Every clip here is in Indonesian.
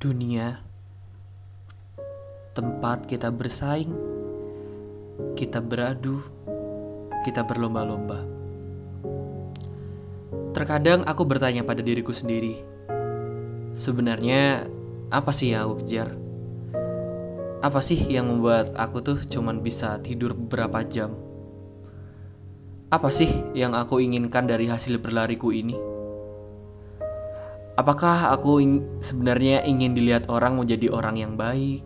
dunia, tempat kita bersaing, kita beradu, kita berlomba-lomba. Terkadang aku bertanya pada diriku sendiri, sebenarnya apa sih yang aku kejar? Apa sih yang membuat aku tuh cuman bisa tidur beberapa jam? Apa sih yang aku inginkan dari hasil berlariku ini? Apakah aku ing sebenarnya ingin dilihat orang menjadi orang yang baik?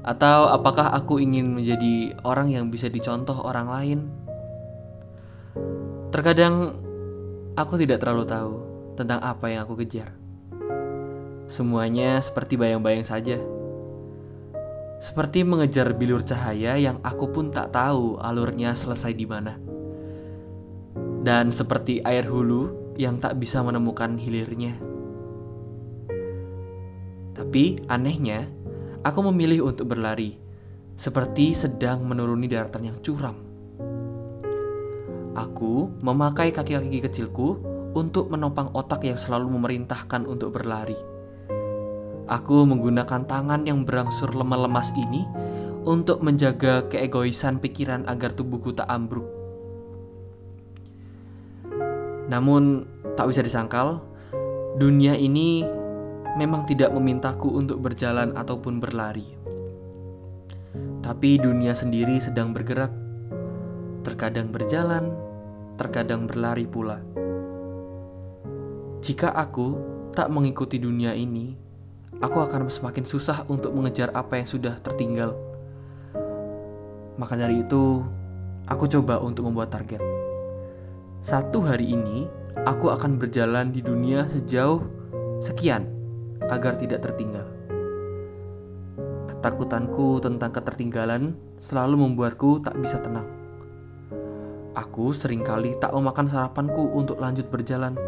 Atau apakah aku ingin menjadi orang yang bisa dicontoh orang lain? Terkadang aku tidak terlalu tahu tentang apa yang aku kejar. Semuanya seperti bayang-bayang saja. Seperti mengejar bilur cahaya yang aku pun tak tahu alurnya selesai di mana. Dan seperti air hulu yang tak bisa menemukan hilirnya. Tapi anehnya, aku memilih untuk berlari, seperti sedang menuruni daratan yang curam. Aku memakai kaki-kaki kecilku untuk menopang otak yang selalu memerintahkan untuk berlari. Aku menggunakan tangan yang berangsur lemah lemas ini untuk menjaga keegoisan pikiran agar tubuhku tak ambruk. Namun, tak bisa disangkal, dunia ini memang tidak memintaku untuk berjalan ataupun berlari. Tapi dunia sendiri sedang bergerak, terkadang berjalan, terkadang berlari pula. Jika aku tak mengikuti dunia ini, aku akan semakin susah untuk mengejar apa yang sudah tertinggal. Maka dari itu, aku coba untuk membuat target. Satu hari ini, aku akan berjalan di dunia sejauh sekian agar tidak tertinggal. Ketakutanku tentang ketertinggalan selalu membuatku tak bisa tenang. Aku sering kali tak memakan sarapanku untuk lanjut berjalan.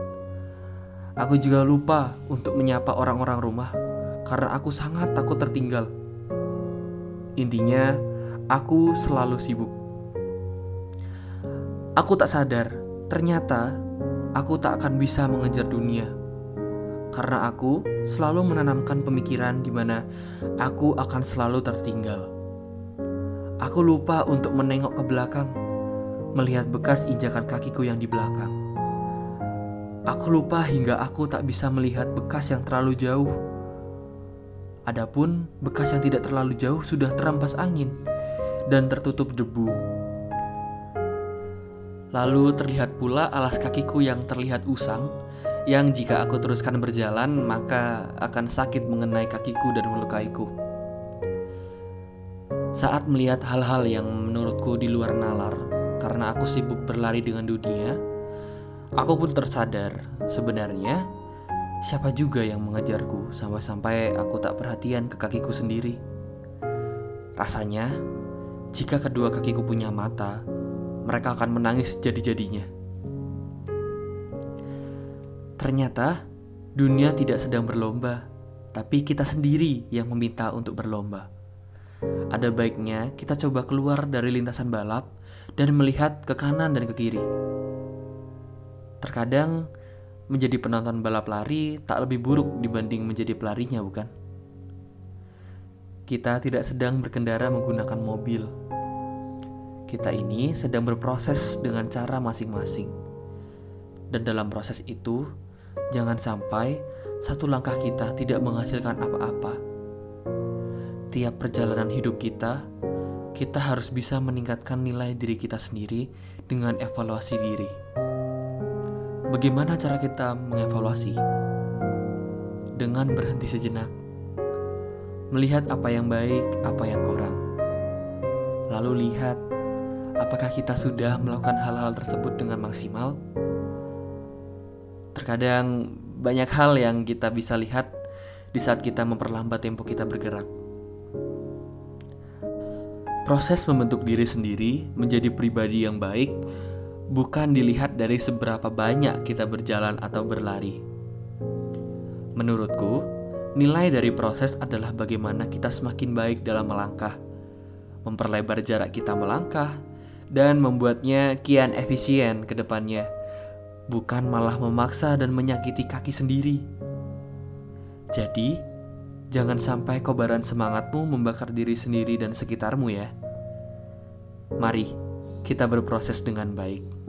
Aku juga lupa untuk menyapa orang-orang rumah karena aku sangat takut tertinggal. Intinya, aku selalu sibuk. Aku tak sadar Ternyata aku tak akan bisa mengejar dunia karena aku selalu menanamkan pemikiran di mana aku akan selalu tertinggal. Aku lupa untuk menengok ke belakang, melihat bekas injakan kakiku yang di belakang. Aku lupa hingga aku tak bisa melihat bekas yang terlalu jauh. Adapun bekas yang tidak terlalu jauh sudah terampas angin dan tertutup debu Lalu terlihat pula alas kakiku yang terlihat usang, yang jika aku teruskan berjalan maka akan sakit mengenai kakiku dan melukaiku. Saat melihat hal-hal yang menurutku di luar nalar, karena aku sibuk berlari dengan dunia, aku pun tersadar sebenarnya siapa juga yang mengejarku sampai-sampai aku tak perhatian ke kakiku sendiri. Rasanya, jika kedua kakiku punya mata, mereka akan menangis jadi-jadinya. Ternyata dunia tidak sedang berlomba, tapi kita sendiri yang meminta untuk berlomba. Ada baiknya kita coba keluar dari lintasan balap dan melihat ke kanan dan ke kiri. Terkadang menjadi penonton balap lari tak lebih buruk dibanding menjadi pelarinya, bukan? Kita tidak sedang berkendara menggunakan mobil, kita ini sedang berproses dengan cara masing-masing. Dan dalam proses itu, jangan sampai satu langkah kita tidak menghasilkan apa-apa. Tiap perjalanan hidup kita, kita harus bisa meningkatkan nilai diri kita sendiri dengan evaluasi diri. Bagaimana cara kita mengevaluasi? Dengan berhenti sejenak, melihat apa yang baik, apa yang kurang, lalu lihat Apakah kita sudah melakukan hal-hal tersebut dengan maksimal? Terkadang banyak hal yang kita bisa lihat di saat kita memperlambat tempo kita bergerak. Proses membentuk diri sendiri menjadi pribadi yang baik bukan dilihat dari seberapa banyak kita berjalan atau berlari. Menurutku, nilai dari proses adalah bagaimana kita semakin baik dalam melangkah, memperlebar jarak kita melangkah, dan membuatnya kian efisien ke depannya, bukan malah memaksa dan menyakiti kaki sendiri. Jadi, Jangan sampai kobaran semangatmu membakar diri sendiri dan sekitarmu ya. Mari kita berproses dengan baik.